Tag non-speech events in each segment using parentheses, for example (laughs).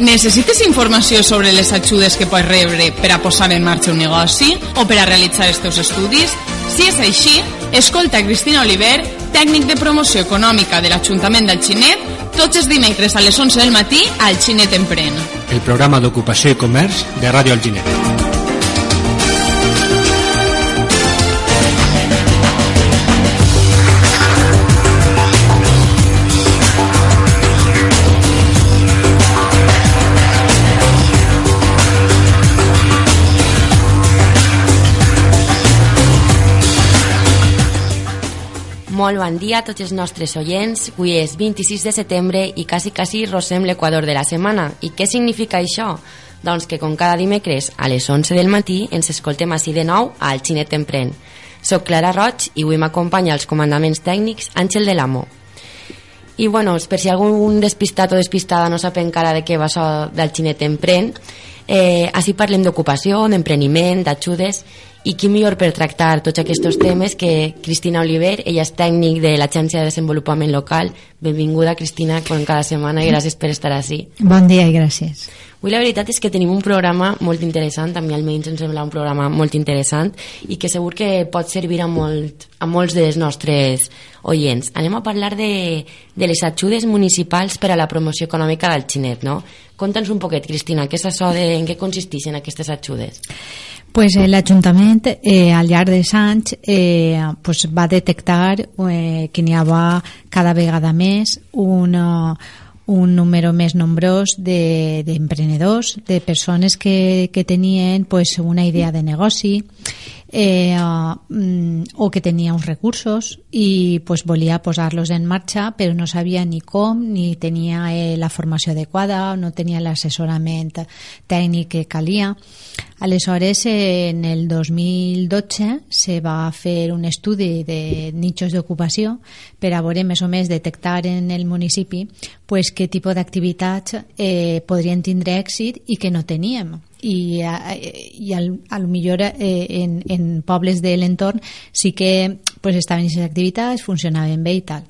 Necessites informació sobre les ajudes que pots rebre per a posar en marxa un negoci o per a realitzar els teus estudis? Si és així, escolta Cristina Oliver, tècnic de promoció econòmica de l'Ajuntament del Xinet, tots els dimecres a les 11 del matí al Xinet Empren. El programa d'ocupació i comerç de Ràdio Alginet. Molt bon dia a tots els nostres oients. Avui és 26 de setembre i quasi quasi rosem l'equador de la setmana. I què significa això? Doncs que com cada dimecres a les 11 del matí ens escoltem així de nou al Xinet Empren. Soc Clara Roig i avui m'acompanya als comandaments tècnics Àngel de l'Amo. I bueno, per si algun despistat o despistada no sap encara de què va això del Xinet Empren, eh, així parlem d'ocupació, d'empreniment, d'ajudes i qui millor per tractar tots aquests temes que Cristina Oliver, ella és tècnic de l'Agència de Desenvolupament Local. Benvinguda, Cristina, com cada setmana, i gràcies per estar així. Bon dia i gràcies. Avui la veritat és que tenim un programa molt interessant, a mi almenys em sembla un programa molt interessant i que segur que pot servir a, molt, a molts dels nostres oients. Anem a parlar de, de les ajudes municipals per a la promoció econòmica del xinet, no? Conta'ns un poquet, Cristina, què és això de, en què consisteixen aquestes ajudes? Pues eh, l'Ajuntament eh, al llarg dels anys eh, pues va detectar eh, que n'hi havia cada vegada més una, un número més nombrós d'emprenedors, de, de persones que, que tenien pues, una idea de negoci eh, o que tenia uns recursos i pues, volia posar-los en marxa però no sabia ni com ni tenia eh, la formació adequada no tenia l'assessorament tècnic que calia Aleshores, en el 2012 se va fer un estudi de nichos d'ocupació per a veure més o més detectar en el municipi pues, què tipus d'activitats eh, podrien tindre èxit i que no teníem i, eh, i al, al millor eh, en, en pobles de l'entorn sí que pues, estaven aquestes activitats, funcionaven bé i tal.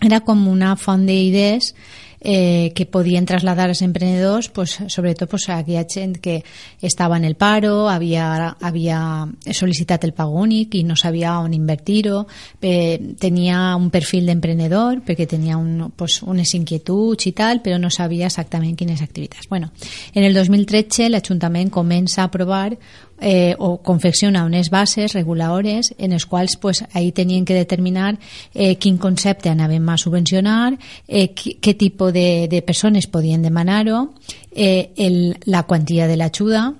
Era com una font d'idees eh, que podien trasladar als emprenedors pues, sobretot pues, a aquella gent que estava en el paro, havia, havia sol·licitat el pago únic i no sabia on invertir-ho, eh, tenia un perfil d'emprenedor perquè tenia un, pues, unes inquietuds i tal, però no sabia exactament quines activitats. Bueno, en el 2013 l'Ajuntament comença a aprovar eh, o confecciona unes bases reguladores en les quals pues, ahí tenien que determinar eh, quin concepte anaven a subvencionar, eh, què tipus de, de persones podien demanar-ho, eh, el, la quantia de l'ajuda,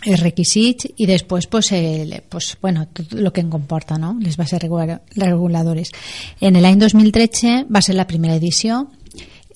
els requisits i després pues, el, pues, bueno, tot el que en comporta no? les bases reguladores. En l'any 2013 va ser la primera edició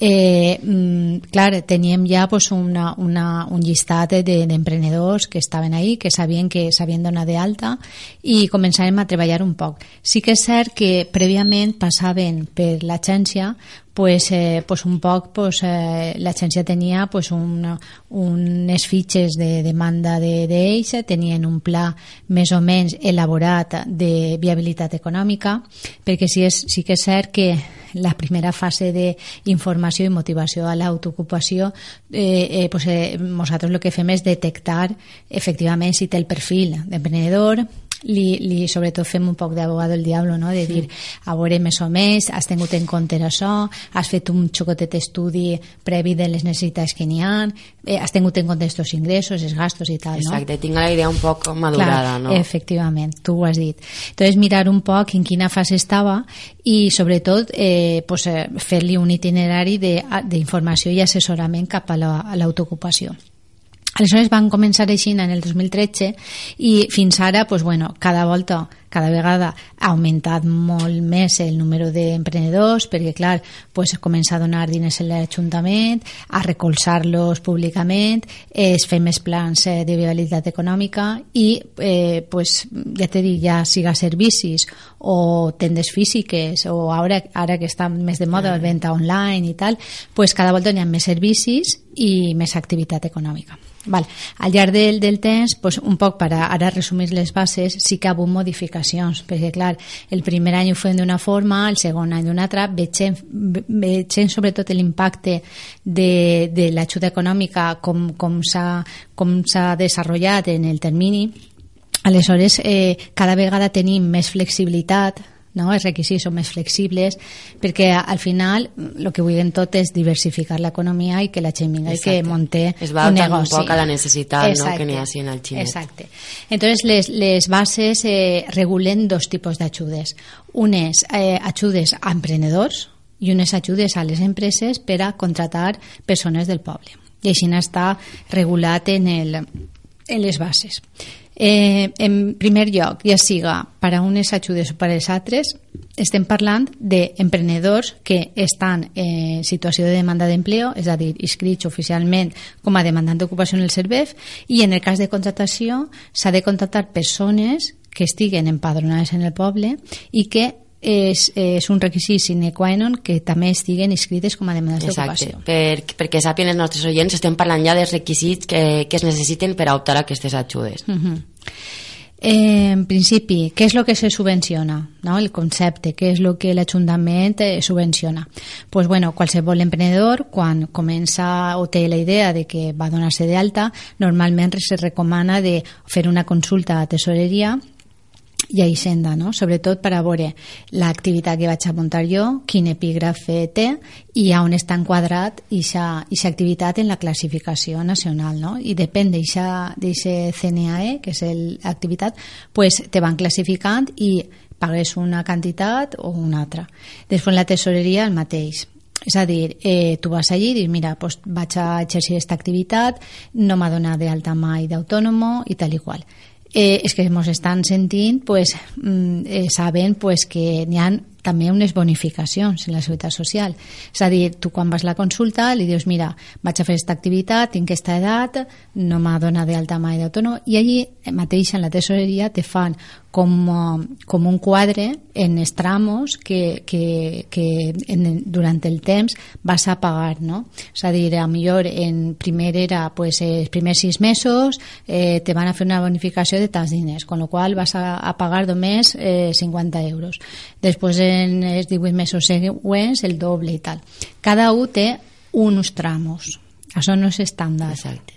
eh, mm, clar, teníem ja pues, una, una, un llistat d'emprenedors de, que estaven ahí, que sabien que s'havien donat d'alta i començàvem a treballar un poc. Sí que és cert que prèviament passaven per l'agència pues, eh, pues un poc pues, eh, l'agència tenia pues, un, unes fitxes de demanda d'ells, de, tenien un pla més o menys elaborat de viabilitat econòmica, perquè sí, és, sí que és cert que la primera fase d'informació i motivació a l'autoocupació, eh, eh, pues, eh, nosaltres el que fem és detectar efectivament si té el perfil d'emprenedor, li, li sobretot fem un poc d'abogado del diablo, no? de dir, a veure més o més, has tingut en compte això, has fet un xocotet estudi previ de les necessitats que n'hi ha, eh, has tingut en compte aquests ingressos, els gastos i tal, Exacte, no? Exacte, tinc la idea un poc madurada, Clar, no? Efectivament, tu ho has dit. Entonces, mirar un poc en quina fase estava i, sobretot, eh, pues, eh, fer-li un itinerari d'informació i assessorament cap a l'autoocupació. La, Aleshores van començar així en el 2013 i fins ara, pues, bueno, cada volta, cada vegada ha augmentat molt més el número d'emprenedors perquè, clar, pues, comença a donar diners a l'Ajuntament, a recolzar-los públicament, es fer més plans eh, de viabilitat econòmica i, eh, pues, ja t'he dit, ja siga servicis o tendes físiques o ara, ara que està més de moda, mm. venda online i tal, pues cada volta hi ha més servicis i més activitat econòmica. Val. Al llarg del, del temps, pues, un poc per ara resumir les bases, sí que ha hagut modificacions, perquè clar, el primer any ho fem d'una forma, el segon any d'una altra, vegem, vegem sobretot l'impacte de, de l'ajuda econòmica com, com s'ha desenvolupat en el termini, aleshores eh, cada vegada tenim més flexibilitat no? els requisits són més flexibles perquè al final el que vull tot és diversificar l'economia i que la gent vinga i que monte es va un negoci. un poc a la necessitat no? que n'hi ha en el xinet. Exacte. Entonces les, les bases eh, regulen dos tipus d'ajudes. Unes eh, ajudes a emprenedors i unes ajudes a les empreses per a contratar persones del poble. I així està regulat en, el, en les bases. Eh, en primer lloc, ja siga per a unes ajudes o per als altres, estem parlant d'emprenedors que estan en situació de demanda d'empleo, és a dir, inscrits oficialment com a demandant d'ocupació en el CERVEF, i en el cas de contratació s'ha de contractar persones que estiguen empadronades en el poble i que és, és un requisit sine qua non que també estiguen inscrites com a demandants d'ocupació. Per, perquè sàpien els nostres oients, estem parlant ja dels requisits que, que es necessiten per a optar a aquestes ajudes. Uh -huh. Eh, en principi, què és el que se subvenciona? No? El concepte, què és el que l'Ajuntament eh, subvenciona? pues, bueno, qualsevol emprenedor, quan comença o té la idea de que va donar-se d'alta, normalment se recomana de fer una consulta a tesoreria i a Hisenda, no? sobretot per a veure l'activitat que vaig apuntar jo, quin epígrafe té i a on està enquadrat aquesta activitat en la classificació nacional. No? I depèn d'aquest CNAE, que és l'activitat, pues, te van classificant i pagues una quantitat o una altra. Després la tesoreria el mateix. És a dir, eh, tu vas allí i dius, mira, pues vaig a exercir aquesta activitat, no m'ha donat d'alta mai d'autònomo i tal i qual eh, és que ens estan sentint pues, mm, eh, saben pues, que n'hi ha també unes bonificacions en la Seguretat Social. És a dir, tu quan vas a la consulta li dius, mira, vaig a fer aquesta activitat, tinc aquesta edat, no m'ha donat d'alta mai d'autònom, i allí mateix en la tesoreria te fan com, com un quadre en els tramos que, que, que en, durant el temps vas a pagar, no? És a dir, a millor en primer era pues, els primers sis mesos eh, te van a fer una bonificació de tants diners, con lo qual vas a, a pagar només eh, 50 euros. Després en els 18 mesos següents el doble i tal. Cada un té uns tramos. Això no és estàndard. Exacte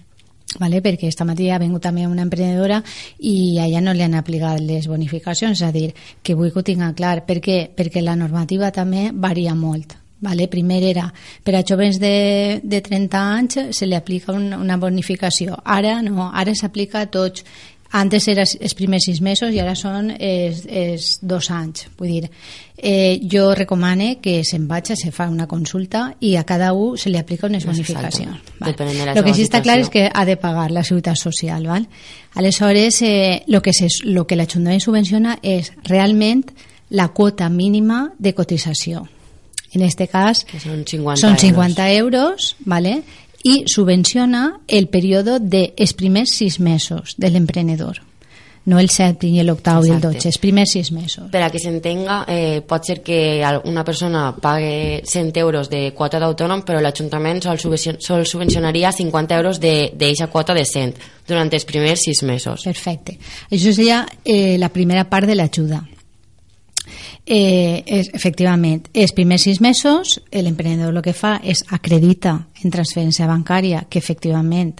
vale? perquè esta matí ha vingut també una emprenedora i allà no li han aplicat les bonificacions, és a dir, que vull que ho tinga clar, perquè, perquè la normativa també varia molt. Vale? Primer era per a joves de, de 30 anys se li aplica una, una bonificació. Ara no, ara s'aplica a tots antes era els primers sis mesos i ara són els, els dos anys. Vull dir, eh, jo recomane que se'n vagi, se fa una consulta i a cada un se li aplica unes bonificacions. Val. De lo que sí està clar és que ha de pagar la Seguretat Social. Val? Aleshores, eh, lo que, se, lo que l'Ajuntament subvenciona és realment la quota mínima de cotització. En este cas, que són 50, són 50 euros, euros ¿vale? Y subvenciona el periodo de els primers sis mesos de l'emprenedor no el 7 i l'octau i el 12, els primers sis mesos. Per a que s'entenga, eh, pot ser que una persona pague 100 euros de quota d'autònom, però l'Ajuntament sol, subvencion sol subvencionaria 50 euros d'aquesta quota de 100 durant els primers sis mesos. Perfecte. Això seria eh, la primera part de l'ajuda. Eh, és, efectivament, els primers sis mesos l'emprenedor el que fa és acredita en transferència bancària que efectivament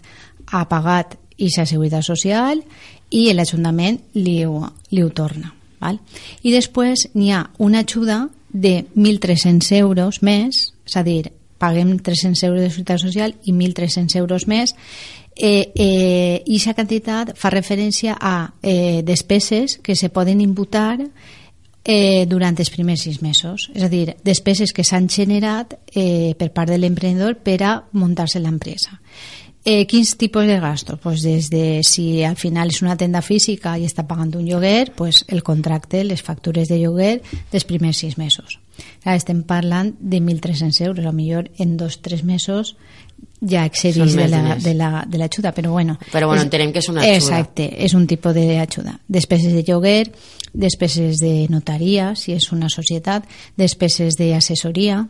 ha pagat aquesta seguretat social i l'Ajuntament li, li ho torna. Val? I després n'hi ha una ajuda de 1.300 euros més, és a dir, paguem 300 euros de seguretat social i 1.300 euros més eh, eh, i aquesta quantitat fa referència a eh, despeses que se poden imputar eh, durant els primers sis mesos. És a dir, despeses que s'han generat eh, per part de l'emprenedor per a muntar-se l'empresa. Eh, quins tipus de gastos? Pues des de si al final és una tenda física i està pagant un lloguer, pues el contracte, les factures de lloguer dels primers sis mesos. Ara estem parlant de 1.300 euros, a millor en dos o tres mesos ja excedís de la, de, la, de l'ajuda, però bueno... Però bueno, és, entenem que és una ajuda. Exacte, és un tipus d'ajuda. Despeses de lloguer, despeses de notaria, si és una societat, despeses d'assessoria,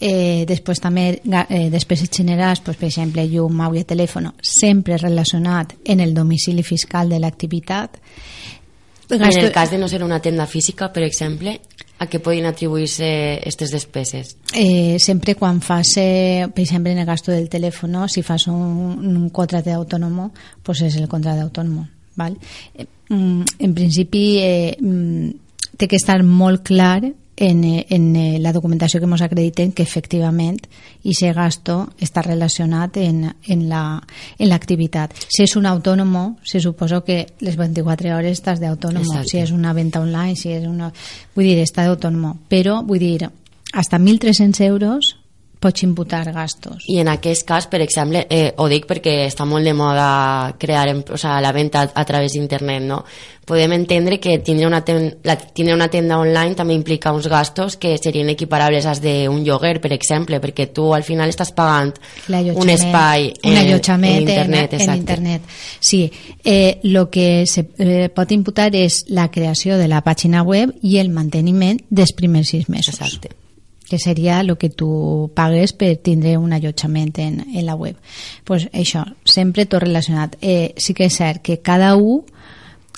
eh, després també eh, després generals, pues, per exemple, llum, i telèfon, sempre relacionat en el domicili fiscal de l'activitat. En el cas de no ser una tenda física, per exemple, a què poden atribuir-se aquestes despeses? Eh, sempre quan fas, eh, per exemple, en el gasto del telèfon, si fas un, un contracte d'autònomo, pues és el contracte d'autònomo. Val? Eh, mm, en principi, eh, mm, té que estar molt clar en, en eh, la documentació que ens acrediten que efectivament aquest gasto està relacionat en, en l'activitat. La, en si és un autònomo, se suposa que les 24 hores estàs d'autònomo. Si és una venda online, si és una... Vull dir, està d'autònomo. Però, vull dir, hasta 1.300 euros pots imputar gastos. I en aquest cas, per exemple, eh, ho dic perquè està molt de moda crear o sea, la venda a, a través d'internet, no? Podem entendre que tindre una, ten, la, tindre una tenda online també implica uns gastos que serien equiparables als d'un lloguer, per exemple, perquè tu al final estàs pagant un espai en, un allotjament en internet. En, en internet. Sí, eh, lo que se eh, pot imputar és la creació de la pàgina web i el manteniment dels primers sis mesos. Exacte que seria el que tu pagues per tindre un allotjament en, en la web. pues això, sempre tot relacionat. Eh, sí que és cert que cada un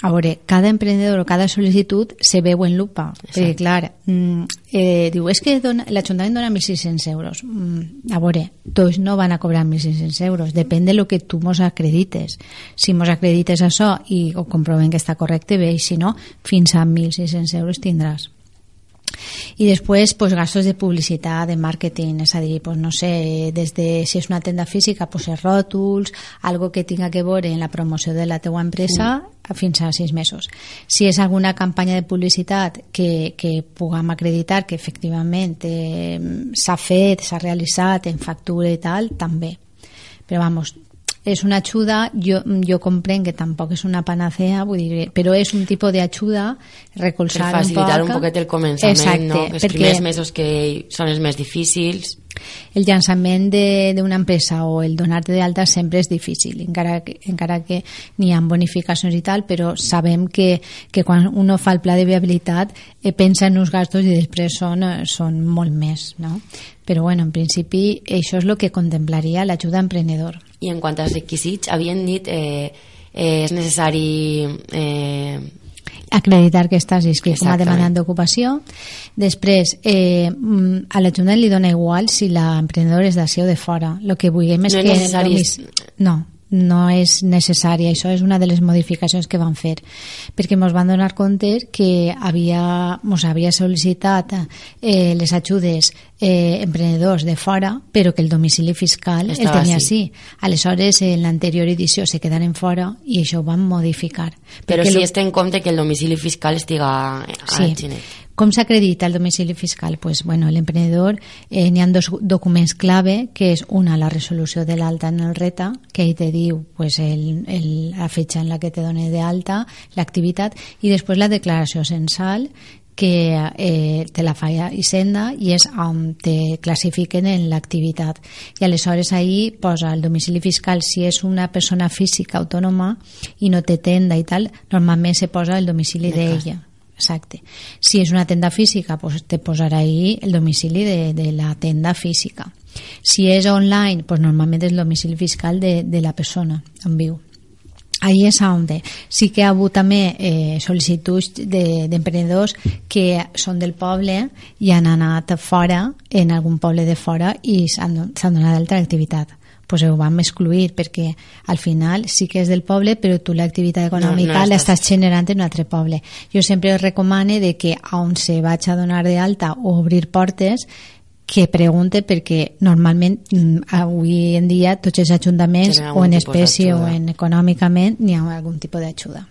a veure, cada emprenedor o cada sol·licitud se veu en lupa, Exacte. perquè clar, mm, eh, diu, és que l'Ajuntament dona 1.600 euros. Mm, a veure, tots no van a cobrar 1.600 euros, depèn de lo que tu mos acredites. Si mos acredites això i ho comprovem que està correcte, bé, i si no, fins a 1.600 euros tindràs. I després, pues, gastos de publicitat, de màrqueting, és a dir, pues, no sé, des de, si és una tenda física, pues, els ròtols, algo que tinga que veure en la promoció de la teua empresa, mm. fins a sis mesos. Si és alguna campanya de publicitat que, que puguem acreditar que efectivament eh, s'ha fet, s'ha realitzat en factura i tal, també. Però, vamos, és una ajuda, jo, jo comprenc que tampoc és una panacea, vull dir, però és un tipus d'ajuda recolzar per facilitar un, poc, un poquet el començament, Exacte, no? Els perquè... primers mesos que són els més difícils el llançament d'una empresa o el donar-te d'alta sempre és difícil, encara que, encara que n'hi ha bonificacions i tal, però sabem que, que quan uno fa el pla de viabilitat eh, pensa en uns gastos i després són, eh, són molt més, no? Però bueno, en principi això és el que contemplaria l'ajuda emprenedor. I en quant als requisits, havien dit eh, eh, és necessari eh, acreditar que estàs inscrit com a demanant d'ocupació. Després, eh, mm, a l'Ajuntament li dona igual si l'emprenedor és d'ací o de fora. El que vulguem és no que... És necessari... No, no és necessari, això és una de les modificacions que van fer, perquè ens van donar compte que havia, mos havia sol·licitat eh, les ajudes eh, emprenedors de fora, però que el domicili fiscal Estava el tenia sí. sí. Aleshores, en l'anterior edició se quedaren fora i això ho van modificar. Però si lo... es té en compte que el domicili fiscal estiga sí. a Xile. Com s'acredita el domicili fiscal? Pues, bueno, l'emprenedor eh, n'hi ha dos documents clave, que és una, la resolució de l'alta en el RETA, que hi te diu pues, el, el, la fetge en la que te dona d'alta, l'activitat, i després la declaració censal, que eh, te la fa Hisenda i és on te classifiquen en l'activitat. I aleshores ahí posa el domicili fiscal, si és una persona física autònoma i no té tenda i tal, normalment se posa el domicili d'ella. De Exacte. Si és una tenda física, pues te posarà ahí el domicili de, de la tenda física. Si és online, pues normalment és el domicili fiscal de, de la persona on viu. Ahí és on sí que ha hagut també eh, sol·licituds d'emprenedors de, que són del poble i han anat fora, en algun poble de fora, i s'han donat altra activitat pues ho vam excluir perquè al final sí que és del poble però tu l'activitat econòmica no, no l'estàs generant en un altre poble. Jo sempre recomane de que on se vaig a donar de alta o obrir portes que pregunte perquè normalment mm, avui en dia tots els ajuntaments o en espècie o en econòmicament n'hi ha algun tipus d'ajuda.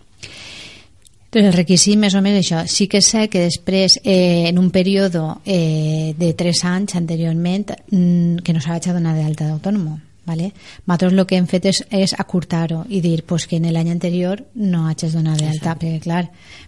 Però el requisit més o menys això. Sí que sé que després, eh, en un període eh, de 3 anys anteriorment, mm, que no s'ha vaig a donar d'alta d'autònom ¿vale? Nosaltres el que hem fet és, és acurtar-ho i dir pues, que en l'any anterior no hagis donat d'alta, perquè clar,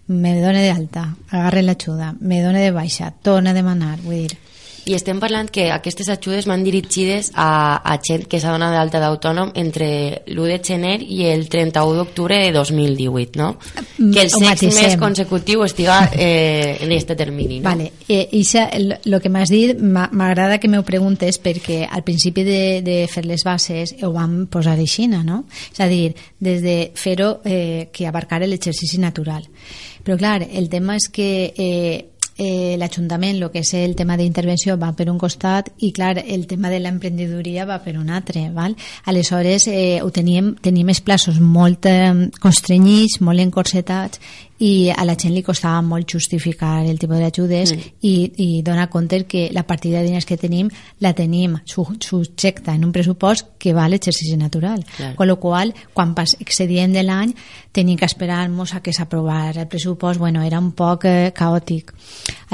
me dona d'alta, agarre l'ajuda, me dona de baixa, torna a demanar, vull dir... I estem parlant que aquestes ajudes van dirigides a, a gent que s'ha donat d'alta d'autònom entre l'1 de gener i el 31 d'octubre de 2018, no? Mm, Que el ho sex matisem. mes consecutiu estiga eh, en aquest termini, no? Vale, eh, Isa, el, lo que m'has dit m'agrada que m'ho preguntes perquè al principi de, de fer les bases ho vam posar així, no? És a dir, des de fer-ho eh, que abarcara l'exercici natural. Però clar, el tema és que eh, eh, l'Ajuntament, el que és el tema d'intervenció va per un costat i clar, el tema de l'emprenedoria va per un altre, val? Aleshores eh, ho teníem, teníem els plaços molt eh, constrenyits, molt encorsetats i a la gent li costava molt justificar el tipus d'ajudes mm. i, i donar compte que la partida de diners que tenim la tenim su- subjecta en un pressupost que va a l'exercici natural. Clar. Con lo qual, quan pas excedíem de l'any, teníem que esperar-nos a que s'aprovara el pressupost. Bueno, era un poc eh, caòtic.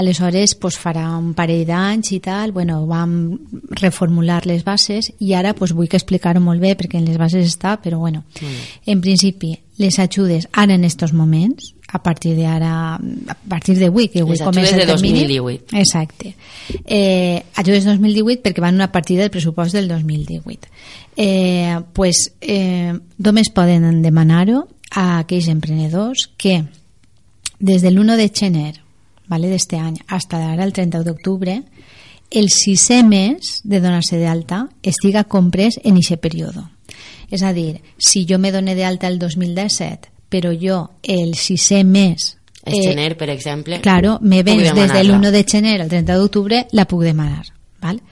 Aleshores, pues, farà un parell d'anys i tal, bueno, vam reformular les bases i ara pues, vull que explicar-ho molt bé perquè en les bases està, però bueno, en principi, les ajudes ara en estos moments, a partir de ara, a partir d'avui, que avui Les comença el de termini, 2018. Exacte. Eh, ajudes 2018 perquè van una partida del pressupost del 2018. Eh, pues, eh, només poden demanar-ho a aquells emprenedors que des de l'1 de gener vale, d'este any hasta ara el 30 d'octubre el sisè mes de donar-se d'alta estiga comprès en aquest període. És a dir, si jo me doné d'alta el 2017, però jo el sisè mes El gener, per exemple. Claro, me vens des de demanar-la. l'1 de gener al 30 d'octubre, la puc demanar. Val?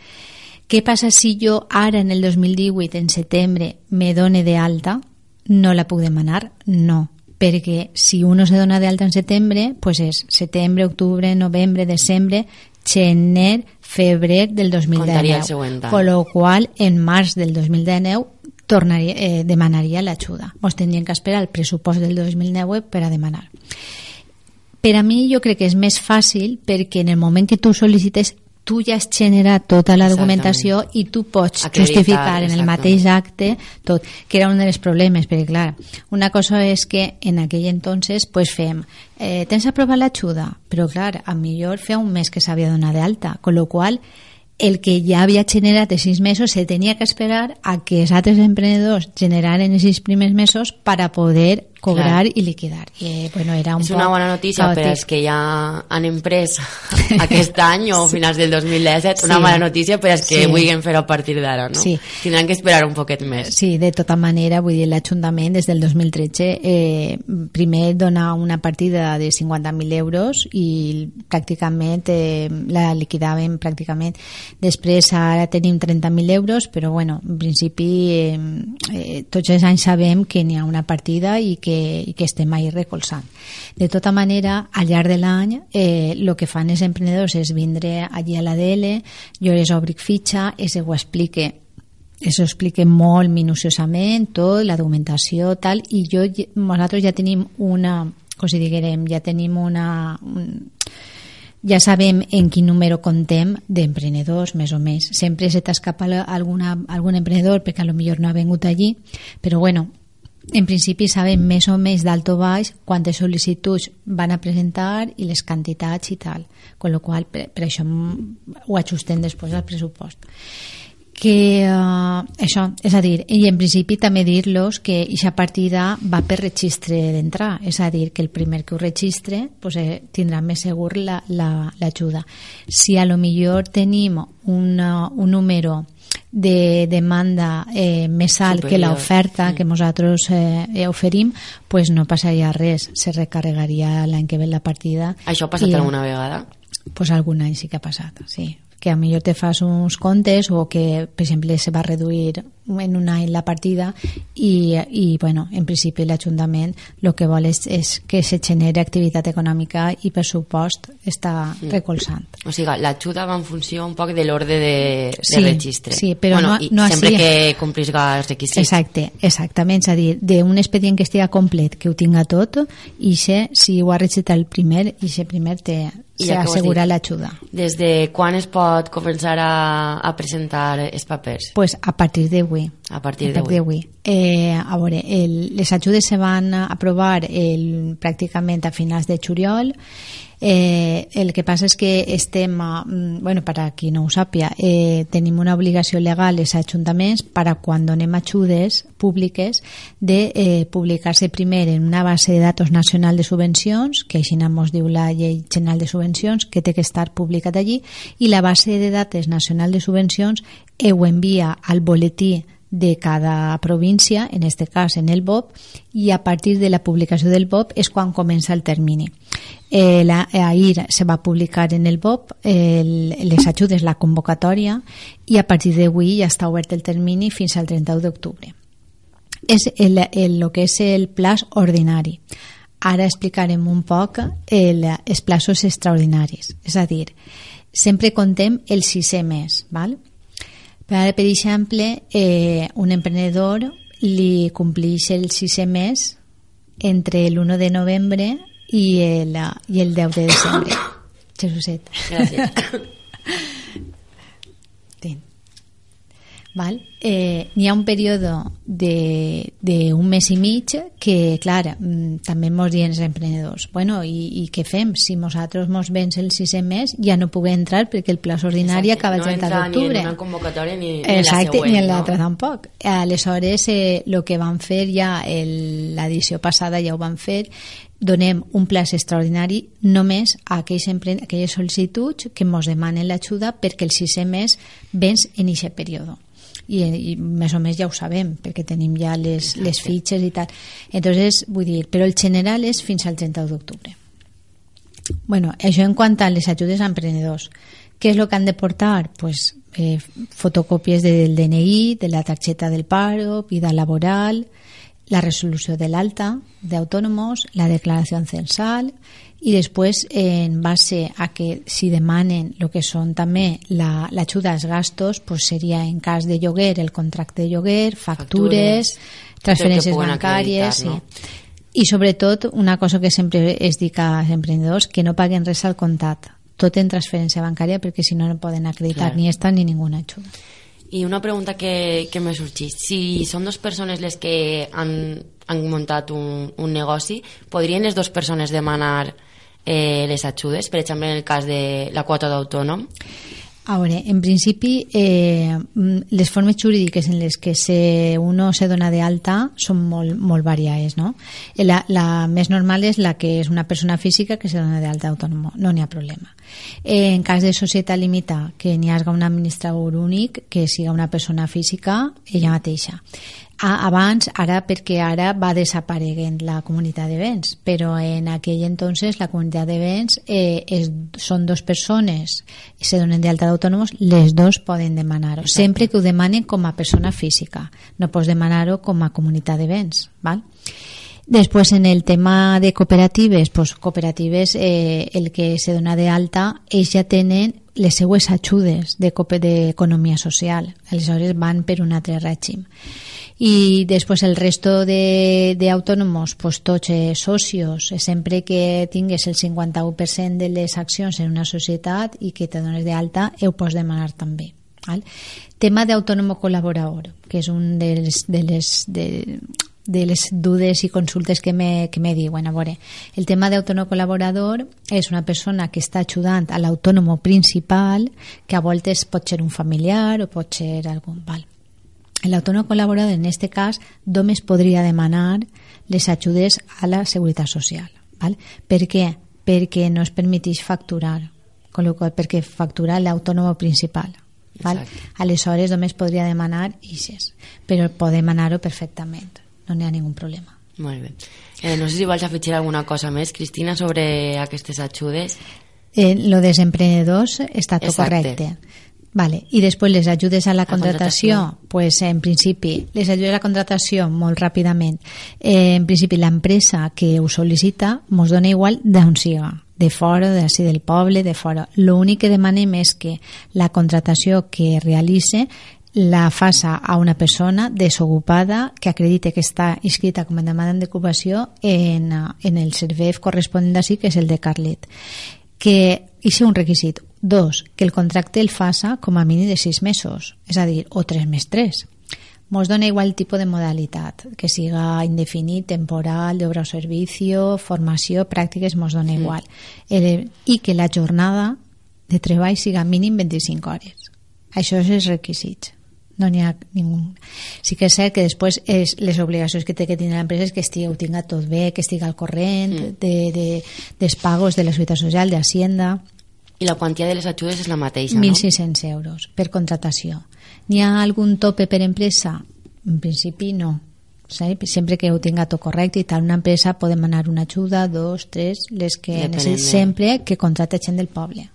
Què passa si jo ara en el 2018, en setembre, me done de alta? No la puc demanar? No. Perquè si uno se dona de alta en setembre, pues és setembre, octubre, novembre, desembre, gener, febrer del Contaria el 2019. següent any. Con lo qual, en març del 2019 tornaria, eh, demanaria l'ajuda. Ens tindrien que esperar el pressupost del 2009 per a demanar. Per a mi jo crec que és més fàcil perquè en el moment que tu sol·licites tu ja has generat tota la documentació i tu pots Acreditar, justificar en el mateix acte tot, que era un dels problemes, perquè clar, una cosa és que en aquell entonces pues fem, eh, tens aprovat l'ajuda, però clar, a millor feia un mes que s'havia donat d'alta, con lo qual el que ja havia generat els sis mesos se tenia que esperar a que els altres emprenedors generaren els sis primers mesos para poder cobrar Clar. i liquidar. I, bueno, era un És una bona notícia per caòtic. als que ja han emprès (laughs) aquest any o finals del 2017, una Sí. mala notícia per als que Sí. vulguin fer a partir d'ara, no? Sí. Tindran que esperar un poquet més. Sí, de tota manera, vull dir, l'Ajuntament des del 2013 eh, primer dona una partida de 50.000 euros i pràcticament eh, la liquidàvem pràcticament. Després ara tenim 30.000 euros, però bueno, en principi eh, eh, tots els anys sabem que n'hi ha una partida i que, i que estem ahí recolzant. De tota manera, al llarg de l'any, eh, el que fan els emprenedors és vindre allí a l'ADL, jo les obric fitxa se ho explique eso explique molt minuciosament tot, la documentació tal, i jo, nosaltres ja tenim una com si diguérem, ja tenim una un, ja sabem en quin número contem d'emprenedors, més o més. Sempre se t'escapa alguna, algun emprenedor perquè a lo millor no ha vengut allí, però bueno, en principi sabem més o més d'alt o baix quantes sol·licituds van a presentar i les quantitats i tal, con lo qual per, per això ho ajustem després al pressupost que uh, això, és a dir, i en principi també dir-los que aquesta partida va per registre d'entrar, és a dir, que el primer que ho registre pues, eh, tindrà més segur l'ajuda. La, l'ajuda. si a lo millor tenim una, un número de demanda eh, més alt que Superior. l'oferta que nosaltres eh, oferim, pues no passaria res, se recarregaria l'any que ve la partida. Això ha passat i- alguna vegada? pues algun any sí que ha passat, sí. Que a millor te fas uns comptes o que, per exemple, se va reduir en un any la partida i, i bueno, en principi l'Ajuntament el que vol és, és que se generi activitat econòmica i pressupost està recolzant. O sigui, l'ajuda va en funció un poc de l'ordre de, de Sí, registre. sí, però bueno, no- no sempre així. que complisga els requisits. Exacte, exactament, és a dir, d'un expedient que estigui complet, que ho tinga tot, i se, si ho ha registrat el primer, i se primer te, I ja dit. l'ajuda. Des de quan es pot començar a, a presentar els papers? Pues a partir d'avui. A partir A partir d'avui. d'avui. Eh, a veure, el, les ajudes se van aprovar el, pràcticament a finals de juliol Eh, el que passa és que estem, mm, bueno, per a qui no ho sàpia, eh, tenim una obligació legal als ajuntaments per a quan donem ajudes públiques de eh, publicar-se primer en una base de datos nacional de subvencions, que així ens diu la llei general de subvencions, que té que estar publicat allí, i la base de datos nacional de subvencions ho envia al boletí de cada província, en este cas en el BOP, i a partir de la publicació del BOP és quan comença el termini. Eh, la, ahir se va publicar en el BOP el, les ajudes, la convocatòria, i a partir d'avui ja està obert el termini fins al 31 d'octubre. És el, el, el que és el plaç ordinari. Ara explicarem un poc el, els plaços extraordinaris. És a dir, sempre contem el sisè mes, val? Per, per exemple, eh, un emprenedor li compleix el sisè mes entre l'1 de novembre i el, i el 10 de desembre. (coughs) Jesuset. Gràcies. (laughs) Val? Eh, N'hi ha un període d'un mes i mig que, clar, mm, també mos diuen els emprenedors, bueno, i, i què fem? Si nosaltres mos vens el sisè mes ja no puguem entrar perquè el plaç ordinari Exacte. acaba el no 30 entra d'octubre. ni en una convocatòria ni, ni Exacte, en la següent, ni en l'altra no? tampoc. Aleshores, eh, el que van fer ja l'edició passada ja ho van fer donem un plaç extraordinari només a aquells, aquelles sol·licituds que ens demanen l'ajuda perquè el sisè mes vens en aquest període i, i més o més ja ho sabem perquè tenim ja les, les fitxes i tal. Entonces vull dir, però el general és fins al 31 d'octubre. Bueno, això en quant a les ajudes a emprenedors. Què és el que han de portar? Pues, eh, fotocòpies del DNI, de la targeta del paro, vida laboral, la resolució de l'alta d'autònomos, la declaració censal i després en base a que si demanen el que són també la- l'ajuda la, als gastos pues seria en cas de lloguer el contracte de lloguer, factures, Factures, transferències bancàries acreditar, sí. i sobretot una cosa que sempre es dic als emprenedors que no paguen res al comptat tot en transferència bancària perquè si no no poden acreditar Clar. ni esta ni ninguna ajuda I una pregunta que, que m'ha sorgit. Si són dues persones les que han, han muntat un, un negoci, podrien les dues persones demanar eh, les ajudes? Per exemple, en el cas de la quota d'autònom? A veure, en principi, eh, les formes jurídiques en les que se, uno se dona de alta són molt, molt variades, no? La, la més normal és la que és una persona física que se dona de alta autònoma, no n'hi ha problema. Eh, en cas de societat limitada, que n'hi hagi un administrador únic, que siga una persona física, ella mateixa. A, abans, ara perquè ara va desapareguent la comunitat de béns, però en aquell entonces la comunitat de béns eh, és, són dos persones i se donen d'alta d'autònomos, les dos poden demanar-ho, sempre que ho demanen com a persona física, no pots demanar-ho com a comunitat de béns, val? Després, en el tema de cooperatives, pues, cooperatives, eh, el que se dona de alta, ells ja tenen les seues ajudes de cope- d'economia social. Aleshores van per un altre règim. I després el resto de- d'autònomos, pues, tots eh, socios, eh, sempre que tingues el 51% de les accions en una societat i que te dones de alta, ho pots demanar també. Val? Tema d'autònomo col·laborador, que és un de les, de les, de, de les dudes i consultes que me, que me diuen. A veure, el tema d'autònom col·laborador és una persona que està ajudant a l'autònomo principal, que a voltes pot ser un familiar o pot ser algun... Val. L'autònom col·laborador, en aquest cas, només podria demanar les ajudes a la Seguretat Social. Val? Per què? Perquè no es permeteix facturar, con lo qual, perquè factura l'autònom principal. Val? Exacte. Aleshores, només podria demanar ISES, però pot demanar-ho perfectament, no n'hi ha ningun problema. Molt bé. Eh, no sé si vols afegir alguna cosa més, Cristina, sobre aquestes ajudes. Eh, lo dels emprenedors està tot Exacte. correcte. Vale. I després les ajudes a la contratació, contratació. pues en principi, les ajudes a la contratació molt ràpidament. Eh, en principi, l'empresa que ho sol·licita mos dona igual d'on siga, de fora, de d'ací del poble, de fora. L'únic que demanem és que la contratació que realitze la faça a una persona desocupada que acredite que està inscrita com a demanda d'ocupació en, en el servei corresponent d'ací, que és el de Carlet que hi un requisit. Dos, que el contracte el faça com a mínim de sis mesos, és a dir, o tres més tres. Mos dona igual tipus de modalitat, que siga indefinit, temporal, d'obra o servicio, formació, pràctiques, mos dona mm. igual. El, I que la jornada de treball siga mínim 25 hores. Això és els requisits no n'hi ha ningú. Sí que és cert que després és les obligacions que té que tenir l'empresa és que estigui, ho tinga tot bé, que estigui al corrent mm. de, de, dels pagos de la Seguretat Social, d'Hacienda... I la quantia de les ajudes és la mateixa, 1.600 no? euros per contratació. N'hi ha algun tope per empresa? En principi no. ¿sí? sempre que ho tinga tot correcte i tal, una empresa podem anar una ajuda, dos, tres, les que necessiti, sempre que contrata gent del poble.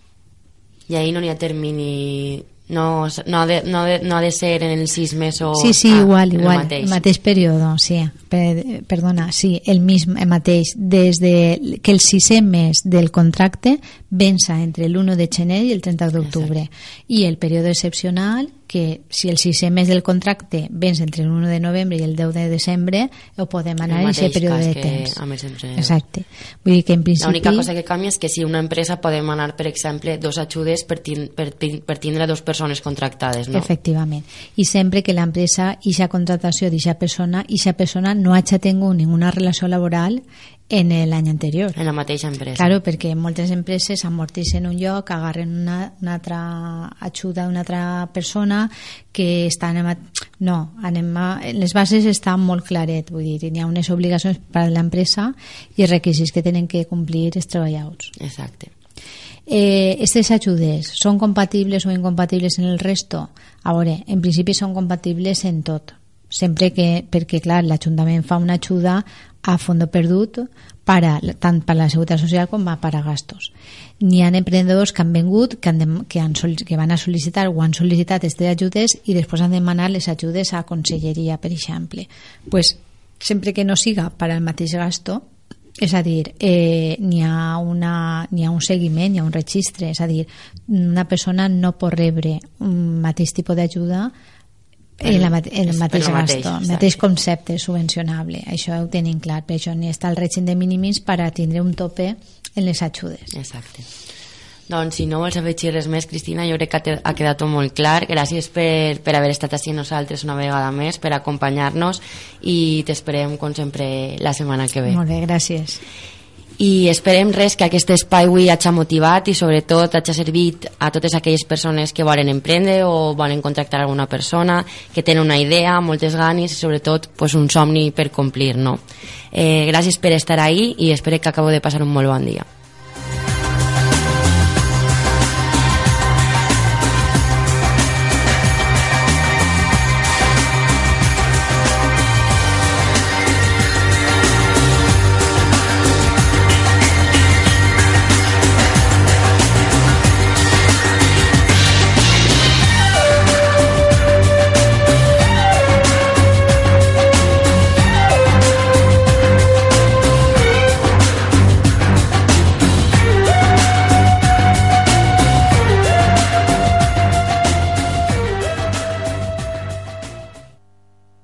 I ahir no n'hi ha termini no, no, ha de, no, de, no ha de ser en els sis mesos sí, sí, ah, igual, igual, el mateix. el mateix període sí, per, perdona, sí, el, mism, el mateix des de que el sisè mes del contracte vença entre l'1 de gener i el 30 d'octubre i el període excepcional que si el sisè mes del contracte vens entre el 1 de novembre i el 10 de desembre ho podem anar en aquest període de temps. exacte. Vull dir que en principi l'única cosa que canvia és que si una empresa podem anar per exemple dos ajudes per, tin, per, per tindre dos persones contractades no? efectivament. I sempre que l'empresa i sa contratació d'aquesta persona i persona no hagi tingut ninguna relació laboral en l'any anterior. En la mateixa empresa. Claro, perquè moltes empreses amortitzen un lloc, agarren una, una altra ajuda d'una altra persona que està en... No, anem a, les bases estan molt claret, vull dir, hi ha unes obligacions per a l'empresa i els requisits que tenen que complir els treballadors. Exacte. Eh, aquestes ajudes són compatibles o incompatibles en el resto? A veure, en principi són compatibles en tot, sempre que, perquè clar, l'Ajuntament fa una ajuda a fondo perdut para, tant per la Seguretat Social com per a gastos. N'hi ha emprenedors que han vengut, que, han de, que, han, que van a sol·licitar o han sol·licitat aquestes ajudes i després han demanat les ajudes a conselleria, per exemple. pues, sempre que no siga per al mateix gasto, és a dir, eh, n'hi ha, una, ha un seguiment, hi ha un registre, és a dir, una persona no pot rebre un mateix tipus d'ajuda en, la, en el mateix gasto, el mateix concepte subvencionable. Això ho tenim clar, per això ni està el règim de mínims per a tindre un tope en les ajudes. Exacte. Doncs si no vols afegir res més, Cristina, jo crec que ha quedat tot molt clar. Gràcies per, per haver estat així nosaltres una vegada més, per acompanyar-nos i t'esperem, com sempre, la setmana que ve. Molt bé, gràcies i esperem res que aquest espai avui hagi motivat i sobretot hagi servit a totes aquelles persones que volen emprendre o volen contractar alguna persona, que tenen una idea, moltes ganes i sobretot pues, un somni per complir. No? Eh, gràcies per estar ahí i espero que acabo de passar un molt bon dia.